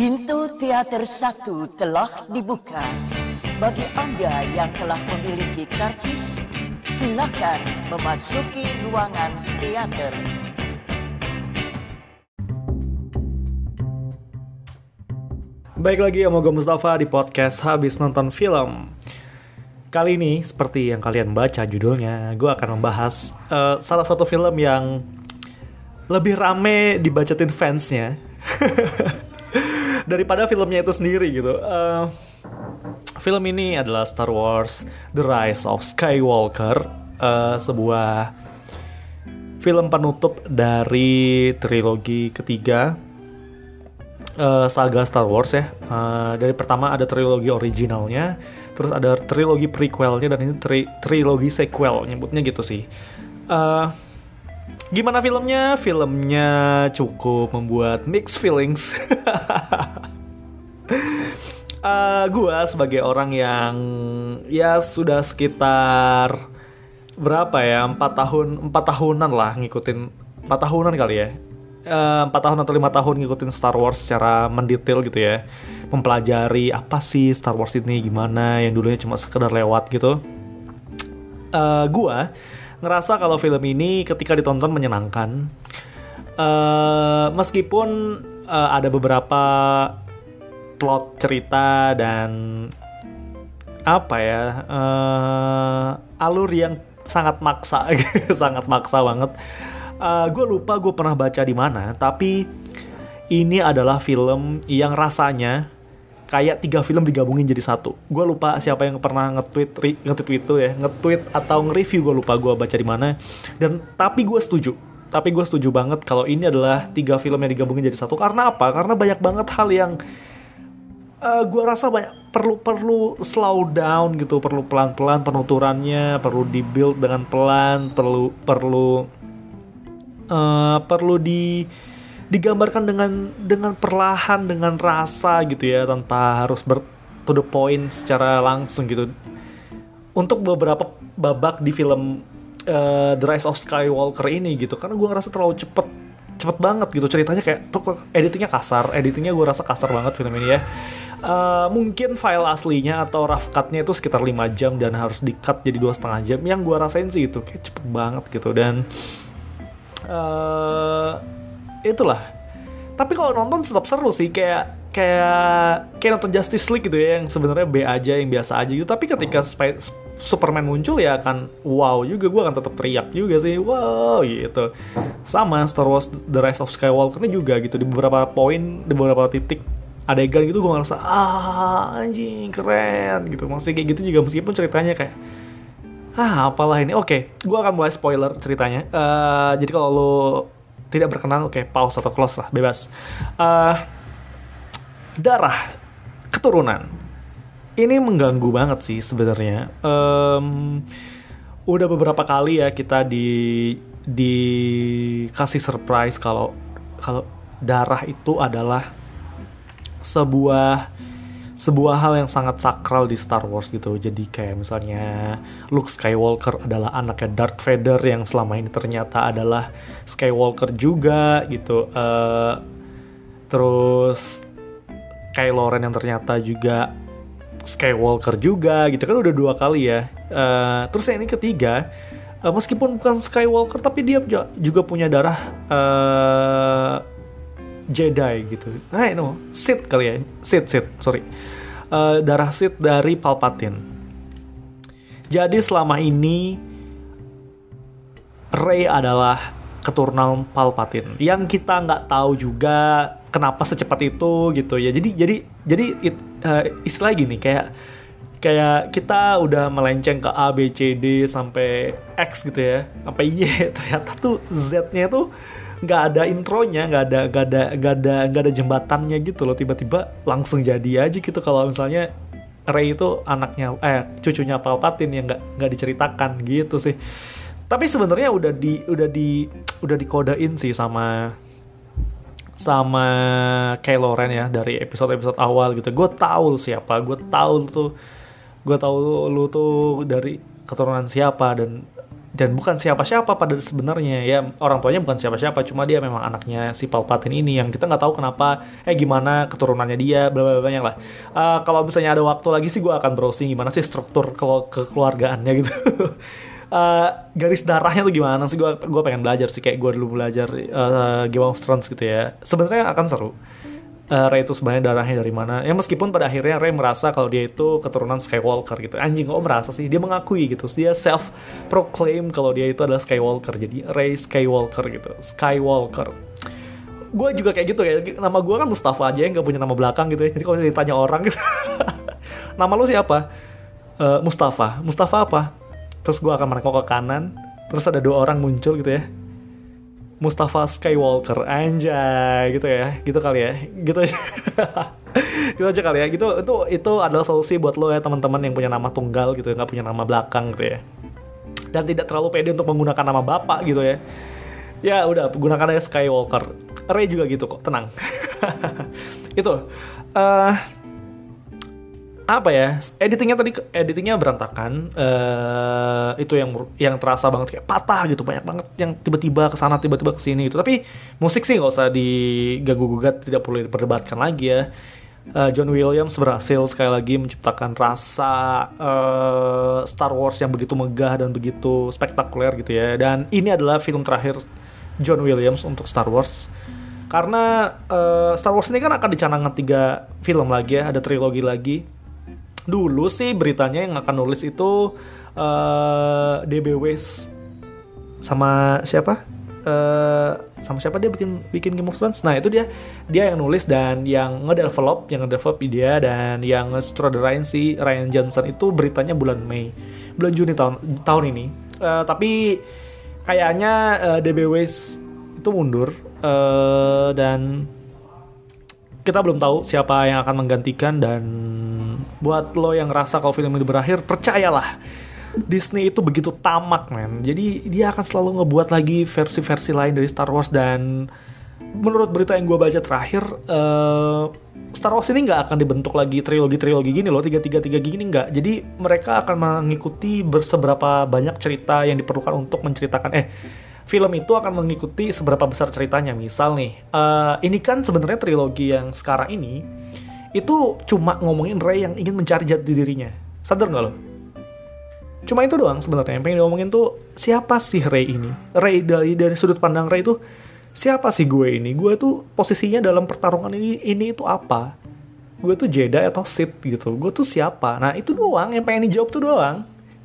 Pintu teater satu telah dibuka. Bagi Anda yang telah memiliki karcis, silakan memasuki ruangan teater. Baik lagi sama gue Mustafa di podcast Habis Nonton Film. Kali ini, seperti yang kalian baca judulnya, gue akan membahas uh, salah satu film yang lebih rame dibacatin fansnya daripada filmnya itu sendiri gitu. Uh, film ini adalah Star Wars The Rise of Skywalker, uh, sebuah film penutup dari trilogi ketiga uh, saga Star Wars ya. Uh, dari pertama ada trilogi originalnya, terus ada trilogi prequelnya dan ini tri trilogi sequel nyebutnya gitu sih. Uh, gimana filmnya? Filmnya cukup membuat mixed feelings. uh, gue sebagai orang yang ya sudah sekitar berapa ya empat tahun empat tahunan lah ngikutin empat tahunan kali ya. Empat uh, tahun atau lima tahun ngikutin Star Wars secara mendetail gitu ya. Mempelajari apa sih Star Wars ini gimana yang dulunya cuma sekedar lewat gitu. Uh, gue ngerasa kalau film ini ketika ditonton menyenangkan. Uh, meskipun uh, ada beberapa plot cerita dan apa ya uh, alur yang sangat maksa sangat maksa banget uh, gue lupa gue pernah baca di mana tapi ini adalah film yang rasanya kayak tiga film digabungin jadi satu. Gue lupa siapa yang pernah nge-tweet nge-tweet itu ya, nge-tweet atau nge-review gue lupa gue baca di mana. Dan tapi gue setuju. Tapi gue setuju banget kalau ini adalah tiga film yang digabungin jadi satu. Karena apa? Karena banyak banget hal yang uh, gue rasa banyak perlu perlu slow down gitu, perlu pelan-pelan penuturannya, perlu dibuild dengan pelan, perlu perlu uh, perlu di digambarkan dengan dengan perlahan dengan rasa gitu ya tanpa harus ber to the point secara langsung gitu. Untuk beberapa babak di film uh, The Rise of Skywalker ini gitu karena gue ngerasa terlalu cepet cepet banget gitu ceritanya kayak editingnya kasar editingnya gue rasa kasar banget film ini ya uh, mungkin file aslinya atau rough cutnya itu sekitar 5 jam dan harus di cut jadi dua setengah jam. Yang gue rasain sih itu kayak cepet banget gitu. Dan uh, itulah. Tapi kalau nonton tetap seru sih kayak kayak kayak nonton Justice League gitu ya yang sebenarnya B aja yang biasa aja gitu. Tapi ketika Spy Superman muncul ya akan wow juga gue akan tetap teriak juga sih wow gitu. Sama Star Wars The Rise of Skywalker ini juga gitu di beberapa poin di beberapa titik adegan gitu gue ngerasa ah anjing keren gitu. Masih kayak gitu juga meskipun ceritanya kayak ah apalah ini. Oke okay, gue akan mulai spoiler ceritanya. Uh, jadi kalau lo tidak berkenan oke okay, pause atau close lah bebas. Uh, darah keturunan. Ini mengganggu banget sih sebenarnya. Um, udah beberapa kali ya kita di dikasih surprise kalau kalau darah itu adalah sebuah sebuah hal yang sangat sakral di Star Wars gitu. Jadi kayak misalnya Luke Skywalker adalah anaknya Darth Vader yang selama ini ternyata adalah Skywalker juga gitu. Uh, terus Kylo Ren yang ternyata juga Skywalker juga gitu kan udah dua kali ya. Uh, terus yang ini ketiga uh, meskipun bukan Skywalker tapi dia juga punya darah uh, Jedi gitu. Nah, no, Sith kali ya. Sith, Sith, sorry. Uh, darah Sith dari Palpatine. Jadi selama ini Rey adalah keturunan Palpatine yang kita nggak tahu juga kenapa secepat itu gitu ya. Jadi jadi jadi it, uh, istilah gini kayak kayak kita udah melenceng ke A B C D sampai X gitu ya sampai Y ternyata tuh Z-nya tuh nggak ada intronya nggak ada nggak ada nggak ada nggak ada jembatannya gitu loh. Tiba-tiba langsung jadi aja gitu. Kalau misalnya Ray itu anaknya eh cucunya Palpatine yang nggak nggak diceritakan gitu sih. Tapi sebenarnya udah di udah di udah dikodein sih sama sama Kylo Ren ya dari episode-episode awal gitu. Gue tahu siapa gue tahu tuh gue tahu lu tuh dari keturunan siapa dan dan bukan siapa-siapa pada sebenarnya. Ya orang tuanya bukan siapa-siapa cuma dia memang anaknya si Palpatine ini yang kita nggak tahu kenapa eh gimana keturunannya dia bla bla banyak lah. Uh, kalau misalnya ada waktu lagi sih gue akan browsing gimana sih struktur kalau kekeluargaannya gitu. Uh, garis darahnya tuh gimana sih? Gue gue pengen belajar sih kayak gue dulu belajar uh, Game of Thrones gitu ya. Sebenarnya akan seru uh, Rey itu sebenarnya darahnya dari mana? Ya meskipun pada akhirnya Rey merasa kalau dia itu keturunan Skywalker gitu. Anjing kok merasa sih? Dia mengakui gitu. Dia self proclaim kalau dia itu adalah Skywalker. Jadi Rey Skywalker gitu. Skywalker. Gue juga kayak gitu ya. Nama gue kan Mustafa aja yang gak punya nama belakang gitu ya. Jadi kalau ditanya orang gitu. Nama lu siapa? Uh, Mustafa. Mustafa apa? Terus gue akan menengok ke kanan. Terus ada dua orang muncul gitu ya Mustafa Skywalker anjay gitu ya gitu kali ya gitu aja. Gitu aja kali ya gitu itu itu adalah solusi buat lo ya teman-teman yang punya nama tunggal gitu ya nggak punya nama belakang gitu ya. Dan tidak terlalu pede untuk menggunakan nama bapak gitu ya. Ya udah gunakan aja Skywalker. Ray juga gitu kok tenang. Itu uh, apa ya? Editingnya tadi editingnya berantakan. Uh, itu yang yang terasa banget kayak patah gitu banyak banget yang tiba-tiba ke sana tiba-tiba ke sini itu tapi musik sih nggak usah diganggu gugat tidak perlu diperdebatkan lagi ya. Uh, John Williams berhasil sekali lagi menciptakan rasa uh, Star Wars yang begitu megah dan begitu spektakuler gitu ya. Dan ini adalah film terakhir John Williams untuk Star Wars. Karena uh, Star Wars ini kan akan dicanangkan tiga film lagi ya ada trilogi lagi dulu sih beritanya yang akan nulis itu uh, eh, DB West sama siapa? Uh, sama siapa dia bikin bikin Game of Thrones? Nah itu dia dia yang nulis dan yang ngedevelop, yang ngedevelop dia dan yang sutradarain si Ryan Johnson itu beritanya bulan Mei, bulan Juni tahun tahun ini. Uh, tapi kayaknya uh, DB itu mundur uh, dan kita belum tahu siapa yang akan menggantikan dan buat lo yang ngerasa kalau film ini berakhir percayalah. Disney itu begitu tamak men. Jadi dia akan selalu ngebuat lagi versi-versi lain dari Star Wars dan menurut berita yang gue baca terakhir uh, Star Wars ini nggak akan dibentuk lagi trilogi-trilogi gini loh tiga-tiga-tiga gini nggak. Jadi mereka akan mengikuti berseberapa banyak cerita yang diperlukan untuk menceritakan eh film itu akan mengikuti seberapa besar ceritanya. Misal nih, uh, ini kan sebenarnya trilogi yang sekarang ini itu cuma ngomongin Ray yang ingin mencari jati dirinya. Sadar nggak lo? Cuma itu doang sebenarnya yang pengen ngomongin tuh siapa sih Ray ini? Ray dari dari sudut pandang Ray itu siapa sih gue ini? Gue tuh posisinya dalam pertarungan ini ini itu apa? Gue tuh Jedi atau Sith gitu. Gue tuh siapa? Nah itu doang yang pengen dijawab tuh doang.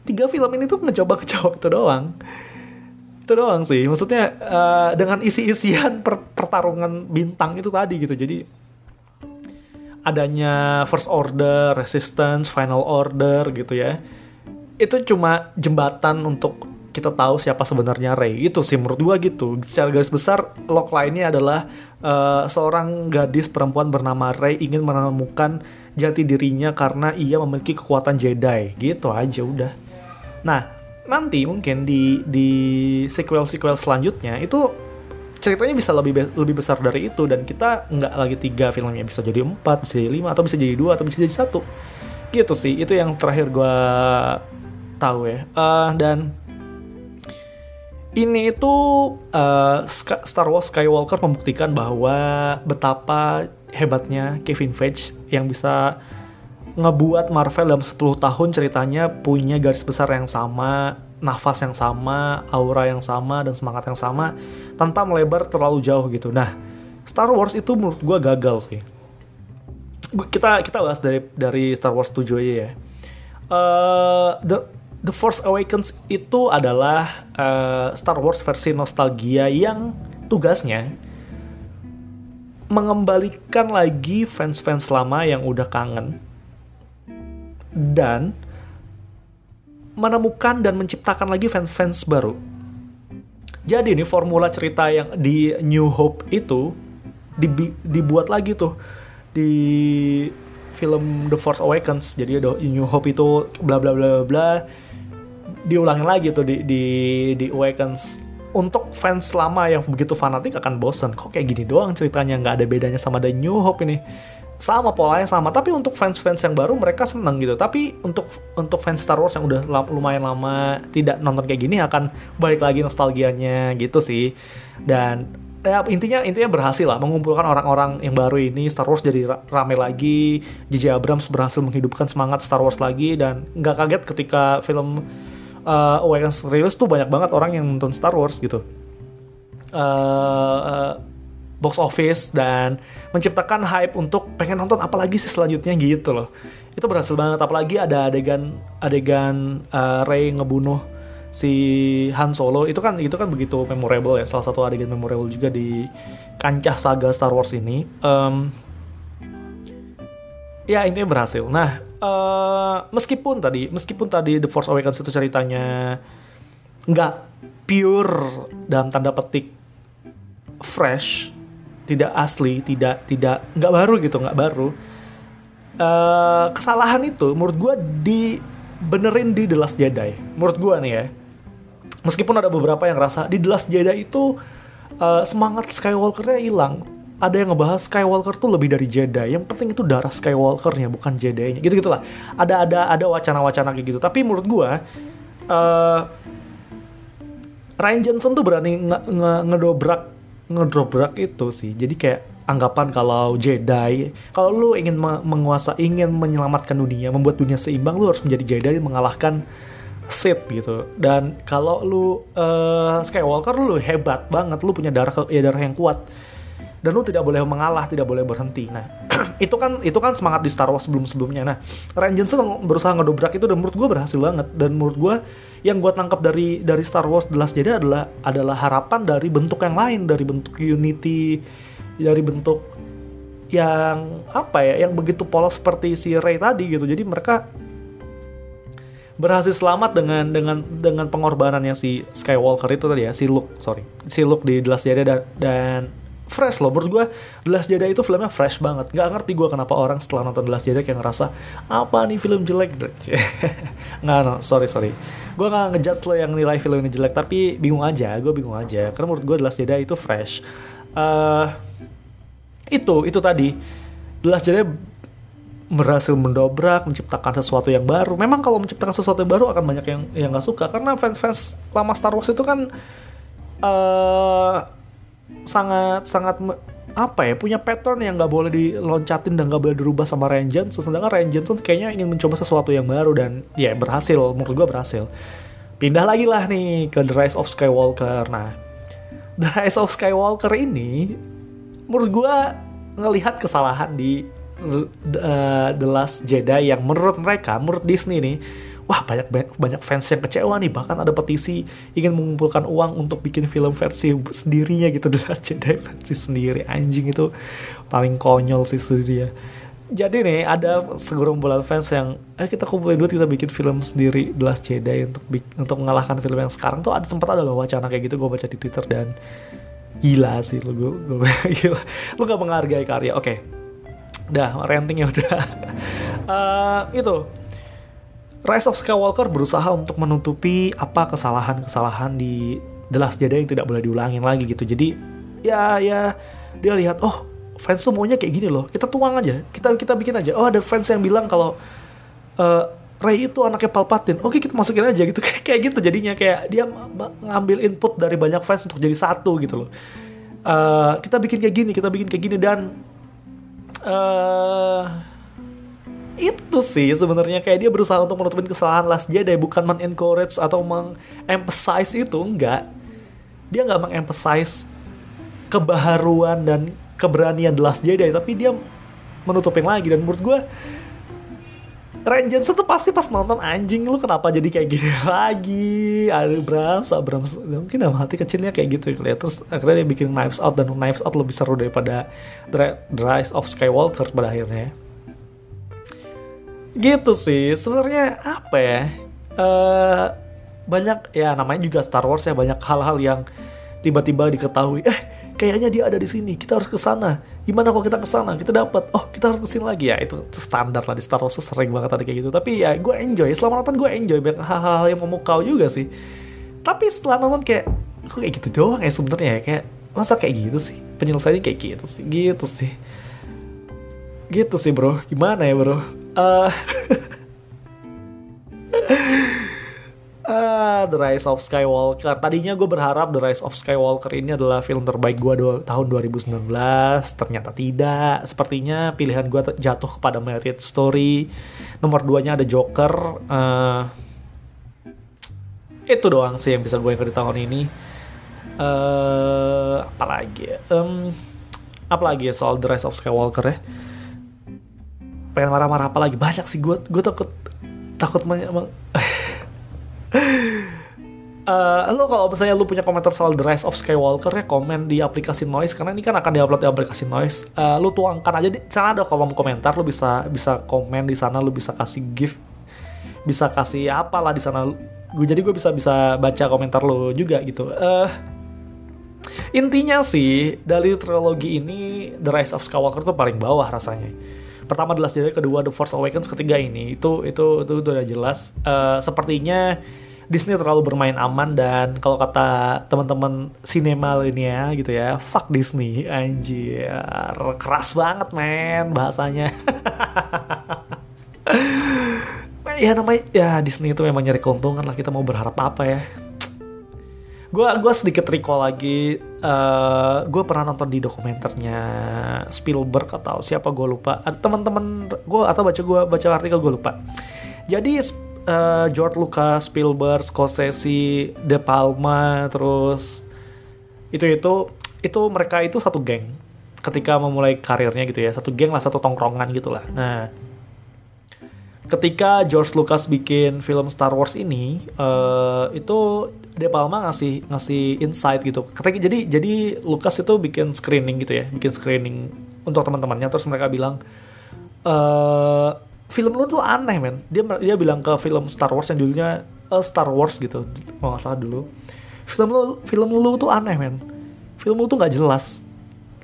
Tiga film ini tuh ngecoba ngejawab itu doang itu doang sih maksudnya uh, dengan isi-isian per pertarungan bintang itu tadi gitu jadi adanya first order resistance final order gitu ya. Itu cuma jembatan untuk kita tahu siapa sebenarnya Ray itu sih menurut gua gitu. Secara garis besar log lainnya adalah uh, seorang gadis perempuan bernama Ray ingin menemukan jati dirinya karena ia memiliki kekuatan Jedi. Gitu aja udah. Nah nanti mungkin di di sequel sequel selanjutnya itu ceritanya bisa lebih lebih besar dari itu dan kita nggak lagi tiga filmnya bisa jadi empat bisa jadi lima atau bisa jadi dua atau bisa jadi satu. Gitu sih itu yang terakhir gue tahu ya. Uh, dan ini itu uh, Star Wars Skywalker membuktikan bahwa betapa hebatnya Kevin Feige yang bisa ngebuat Marvel dalam 10 tahun ceritanya punya garis besar yang sama, nafas yang sama, aura yang sama, dan semangat yang sama tanpa melebar terlalu jauh gitu. Nah, Star Wars itu menurut gue gagal sih. Kita kita bahas dari dari Star Wars 7 aja ya. Uh, the The Force Awakens itu adalah uh, Star Wars versi nostalgia yang tugasnya mengembalikan lagi fans-fans lama yang udah kangen dan menemukan dan menciptakan lagi fans-fans baru. Jadi ini formula cerita yang di New Hope itu dibuat lagi tuh di film The Force Awakens. Jadi ada New Hope itu bla bla bla bla diulangi lagi tuh di di di Awakens. Untuk fans lama yang begitu fanatik akan bosan. Kok kayak gini doang ceritanya nggak ada bedanya sama The New Hope ini sama polanya sama. Tapi untuk fans-fans yang baru mereka seneng gitu. Tapi untuk untuk fans Star Wars yang udah lumayan lama tidak nonton kayak gini akan balik lagi nostalgianya gitu sih. Dan ya intinya intinya berhasil lah mengumpulkan orang-orang yang baru ini. Star Wars jadi rame lagi. J.J. Abrams berhasil menghidupkan semangat Star Wars lagi. Dan nggak kaget ketika film uh, Awakens rilis tuh banyak banget orang yang nonton Star Wars gitu. Uh, uh, box office dan menciptakan hype untuk pengen nonton apalagi sih selanjutnya gitu loh. Itu berhasil banget apalagi ada adegan adegan uh, Rey ngebunuh si Han Solo. Itu kan itu kan begitu memorable ya salah satu adegan memorable juga di kancah saga Star Wars ini. Um, ya intinya berhasil. Nah uh, meskipun tadi meskipun tadi The Force Awakens itu ceritanya nggak pure dalam tanda petik fresh tidak asli tidak tidak nggak baru gitu nggak baru uh, kesalahan itu menurut gue dibenerin di The Last Jedi menurut gue nih ya meskipun ada beberapa yang rasa di The Last Jedi itu uh, semangat Skywalkernya hilang ada yang ngebahas Skywalker tuh lebih dari Jedi. Yang penting itu darah Skywalkernya bukan Jedi-nya. Gitu gitulah. Ada ada ada wacana-wacana kayak gitu. Tapi menurut gue uh, Ryan Johnson tuh berani nge nge ngedobrak ngedobrak itu sih. Jadi kayak anggapan kalau Jedi kalau lu ingin menguasai ingin menyelamatkan dunia membuat dunia seimbang lu harus menjadi Jedi dan mengalahkan Sith gitu. Dan kalau lu uh, Skywalker lu hebat banget. Lu punya darah ya darah yang kuat. Dan lu tidak boleh mengalah tidak boleh berhenti. Nah itu kan itu kan semangat di Star Wars sebelum sebelumnya nah Ryan Johnson berusaha ngedobrak itu dan menurut gue berhasil banget. Dan menurut gue yang gue tangkap dari dari Star Wars The Last Jedi adalah adalah harapan dari bentuk yang lain dari bentuk Unity dari bentuk yang apa ya yang begitu polos seperti si Rey tadi gitu. Jadi mereka berhasil selamat dengan dengan dengan pengorbanannya si Skywalker itu tadi ya si Luke sorry si Luke di The Last dan, dan fresh loh. Menurut gue The Last Jedi itu filmnya fresh banget. Nggak ngerti gue kenapa orang setelah nonton The Last Jedi kayak ngerasa apa nih film jelek? Nggak no sorry sorry. Gue nggak ngejudge lo yang nilai film ini jelek tapi bingung aja gue bingung aja. Karena menurut gue The Last Jedi itu fresh. Uh, itu itu tadi. The Last Jedi berhasil mendobrak, menciptakan sesuatu yang baru. Memang kalau menciptakan sesuatu yang baru akan banyak yang yang nggak suka. Karena fans-fans lama Star Wars itu kan uh, sangat sangat apa ya punya pattern yang nggak boleh diloncatin dan nggak boleh dirubah sama Ryan Johnson. Sedangkan Ryan Johnson kayaknya ingin mencoba sesuatu yang baru dan ya berhasil. Menurut gue berhasil. Pindah lagi lah nih ke The Rise of Skywalker. Nah The Rise of Skywalker ini menurut gue ngelihat kesalahan di uh, The Last Jedi yang menurut mereka menurut Disney nih wah banyak banyak fans yang kecewa nih. Bahkan ada petisi ingin mengumpulkan uang untuk bikin film versi sendirinya gitu. The Last Jedi versi sendiri. Anjing itu paling konyol sih dia jadi nih ada segerombolan fans yang eh kita kumpulin duit kita bikin film sendiri The Last Jedi untuk untuk mengalahkan film yang sekarang. Tuh ada sempat ada loh wacana kayak gitu. Gue baca di Twitter dan gila sih lu gue, gue gila. Lu gak menghargai karya. Oke. Okay. udah rantingnya udah. Uh, itu Rise of Skywalker berusaha untuk menutupi apa kesalahan-kesalahan di The Last Jedi yang tidak boleh diulangin lagi gitu. Jadi ya ya dia lihat oh fans tuh maunya kayak gini loh. Kita tuang aja. Kita kita bikin aja. Oh ada fans yang bilang kalau uh, Ray itu anaknya Palpatine. Oke kita masukin aja gitu kayak gitu jadinya kayak dia ngambil input dari banyak fans untuk jadi satu gitu loh. Uh, kita bikin kayak gini, kita bikin kayak gini dan uh, itu sih sebenarnya kayak dia berusaha untuk menutupin kesalahan Last Jedi bukan men-encourage atau meng-emphasize itu enggak. Dia nggak meng-emphasize kebaharuan dan keberanian The Last Jedi tapi dia menutupin lagi. Dan menurut gue Ryan Johnson pasti pas nonton anjing lu kenapa jadi kayak gini lagi? Ada Abrams Abrams mungkin dalam hati kecilnya kayak gitu ya terus akhirnya dia bikin Knives Out dan Knives Out lebih seru daripada The Rise of Skywalker pada akhirnya gitu sih. Sebenarnya apa ya? Uh, banyak ya namanya juga Star Wars ya banyak hal-hal yang tiba-tiba diketahui. Eh kayaknya dia ada di sini. Kita harus ke sana. Gimana kalau kita ke sana? Kita dapat. Oh kita harus ke sini lagi. Ya itu standar lah di Star Wars. Sering banget ada kayak gitu. Tapi ya gue enjoy. Selama nonton gue enjoy. Banyak hal-hal yang memukau juga sih. Tapi setelah nonton kayak kok kayak gitu doang ya sebenarnya ya? Kayak masa kayak gitu sih? Penyelesaiannya kayak gitu sih. Gitu sih gitu sih bro gimana ya bro uh, Uh, The Rise of Skywalker. Tadinya gue berharap The Rise of Skywalker ini adalah film terbaik gue tahun 2019. Ternyata tidak. Sepertinya pilihan gue jatuh kepada Merit Story. Nomor 2-nya ada Joker. Uh, itu doang sih yang bisa gue yang di tahun ini. Uh, apalagi? Um, apalagi ya soal The Rise of Skywalker ya? Pengen marah-marah apa lagi? Banyak sih gue. Gue takut takut emang Uh, lo kalau misalnya lo punya komentar soal The Rise of Skywalker ya komen di aplikasi Noise karena ini kan akan diupload di aplikasi Noise. Uh, lo tuangkan aja di sana ada kolom komentar lo bisa bisa komen di sana lo bisa kasih gift bisa kasih apalah di sana. Gue jadi gue bisa bisa baca komentar lo juga gitu. Uh, intinya sih dari trilogi ini The Rise of Skywalker tuh paling bawah rasanya. Pertama Last Jedi, kedua The Force Awakens, ketiga ini. Itu itu itu, itu udah jelas. Uh, sepertinya Disney terlalu bermain aman dan kalau kata teman-teman sinema ini ya gitu ya fuck Disney anjir. Keras banget men bahasanya. Ya namanya ya Disney itu memang nyari keuntungan lah. Kita mau berharap apa ya gue gua sedikit recall lagi uh, eh, gue pernah nonton di dokumenternya Spielberg atau siapa gue lupa. Teman-teman gue atau baca gue baca artikel gue lupa. Jadi uh, George Lucas, Spielberg, Scorsese, De Palma, terus itu itu itu mereka itu satu geng ketika memulai karirnya gitu ya. Satu geng lah satu tongkrongan gitulah. Nah ketika George Lucas bikin film Star Wars ini uh, itu De Palma ngasih ngasih insight gitu. Ketika jadi jadi Lucas itu bikin screening gitu ya bikin screening untuk teman-temannya. Terus mereka bilang uh, film lu tuh aneh men. Dia dia bilang ke film Star Wars yang dulunya uh, Star Wars gitu kalau nggak salah dulu. Film lu film lu tuh aneh men. Film lu tuh nggak jelas.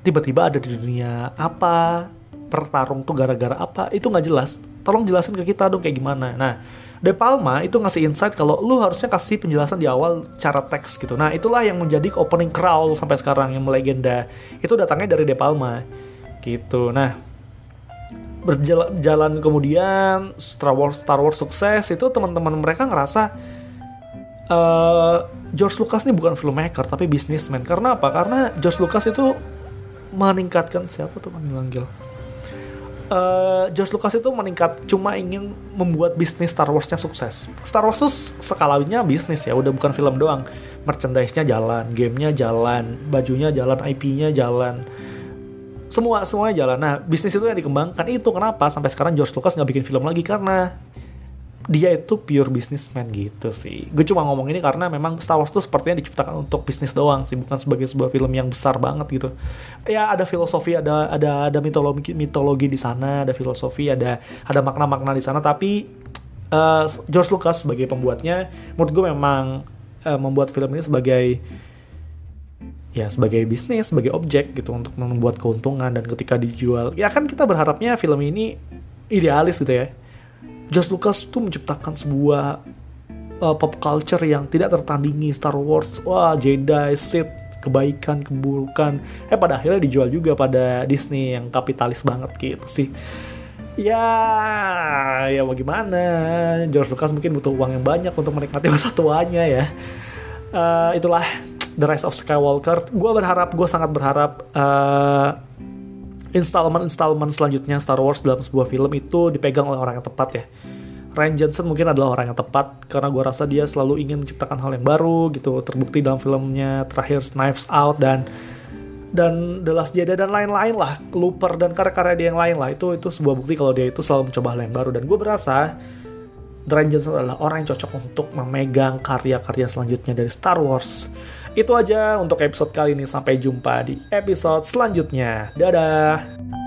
Tiba-tiba ada di dunia apa bertarung tuh gara-gara apa itu nggak jelas tolong jelasin ke kita dong kayak gimana nah De Palma itu ngasih insight kalau lu harusnya kasih penjelasan di awal cara teks gitu. Nah, itulah yang menjadi opening crawl sampai sekarang yang melegenda. Itu datangnya dari De Palma. Gitu. Nah, berjalan kemudian Star Wars Star Wars sukses itu teman-teman mereka ngerasa uh, George Lucas ini bukan filmmaker tapi bisnismen karena apa karena George Lucas itu meningkatkan siapa tuh manggil uh, George Lucas itu meningkat cuma ingin membuat bisnis Star Warsnya sukses. Star Wars tuh skalanya bisnis ya udah bukan film doang. Merchandise-nya jalan gamenya jalan bajunya jalan IP-nya jalan. Semua semuanya jalan. Nah, bisnis itu yang dikembangkan. Itu kenapa sampai sekarang George Lucas nggak bikin film lagi? Karena dia itu pure businessman gitu sih. Gue cuma ngomong ini karena memang Star Wars tuh sepertinya diciptakan untuk bisnis doang sih, bukan sebagai sebuah film yang besar banget gitu. Ya ada filosofi, ada ada ada mitologi mitologi di sana, ada filosofi, ada ada makna-makna di sana. Tapi uh, George Lucas sebagai pembuatnya, menurut gue memang uh, membuat film ini sebagai ya sebagai bisnis, sebagai objek gitu untuk membuat keuntungan dan ketika dijual ya kan kita berharapnya film ini idealis gitu ya. Just Lucas tuh menciptakan sebuah uh, pop culture yang tidak tertandingi Star Wars, wah Jedi, Sith, kebaikan, keburukan. Eh pada akhirnya dijual juga pada Disney yang kapitalis banget gitu sih. Ya, ya mau gimana? George Lucas mungkin butuh uang yang banyak untuk menikmati masa tuanya ya. Uh, itulah The Rise of Skywalker gue berharap gue sangat berharap uh, installment-installment selanjutnya Star Wars dalam sebuah film itu dipegang oleh orang yang tepat ya. Ryan Johnson mungkin adalah orang yang tepat karena gue rasa dia selalu ingin menciptakan hal yang baru gitu terbukti dalam filmnya terakhir Knives Out dan dan The Last Jedi dan lain-lain lah Looper dan karya-karya dia yang lain lah. Itu itu sebuah bukti kalau dia itu selalu mencoba hal yang baru. Dan gue berasa Ryan Johnson adalah orang yang cocok untuk memegang karya-karya selanjutnya dari Star Wars itu aja untuk episode kali ini. Sampai jumpa di episode selanjutnya. Dadah.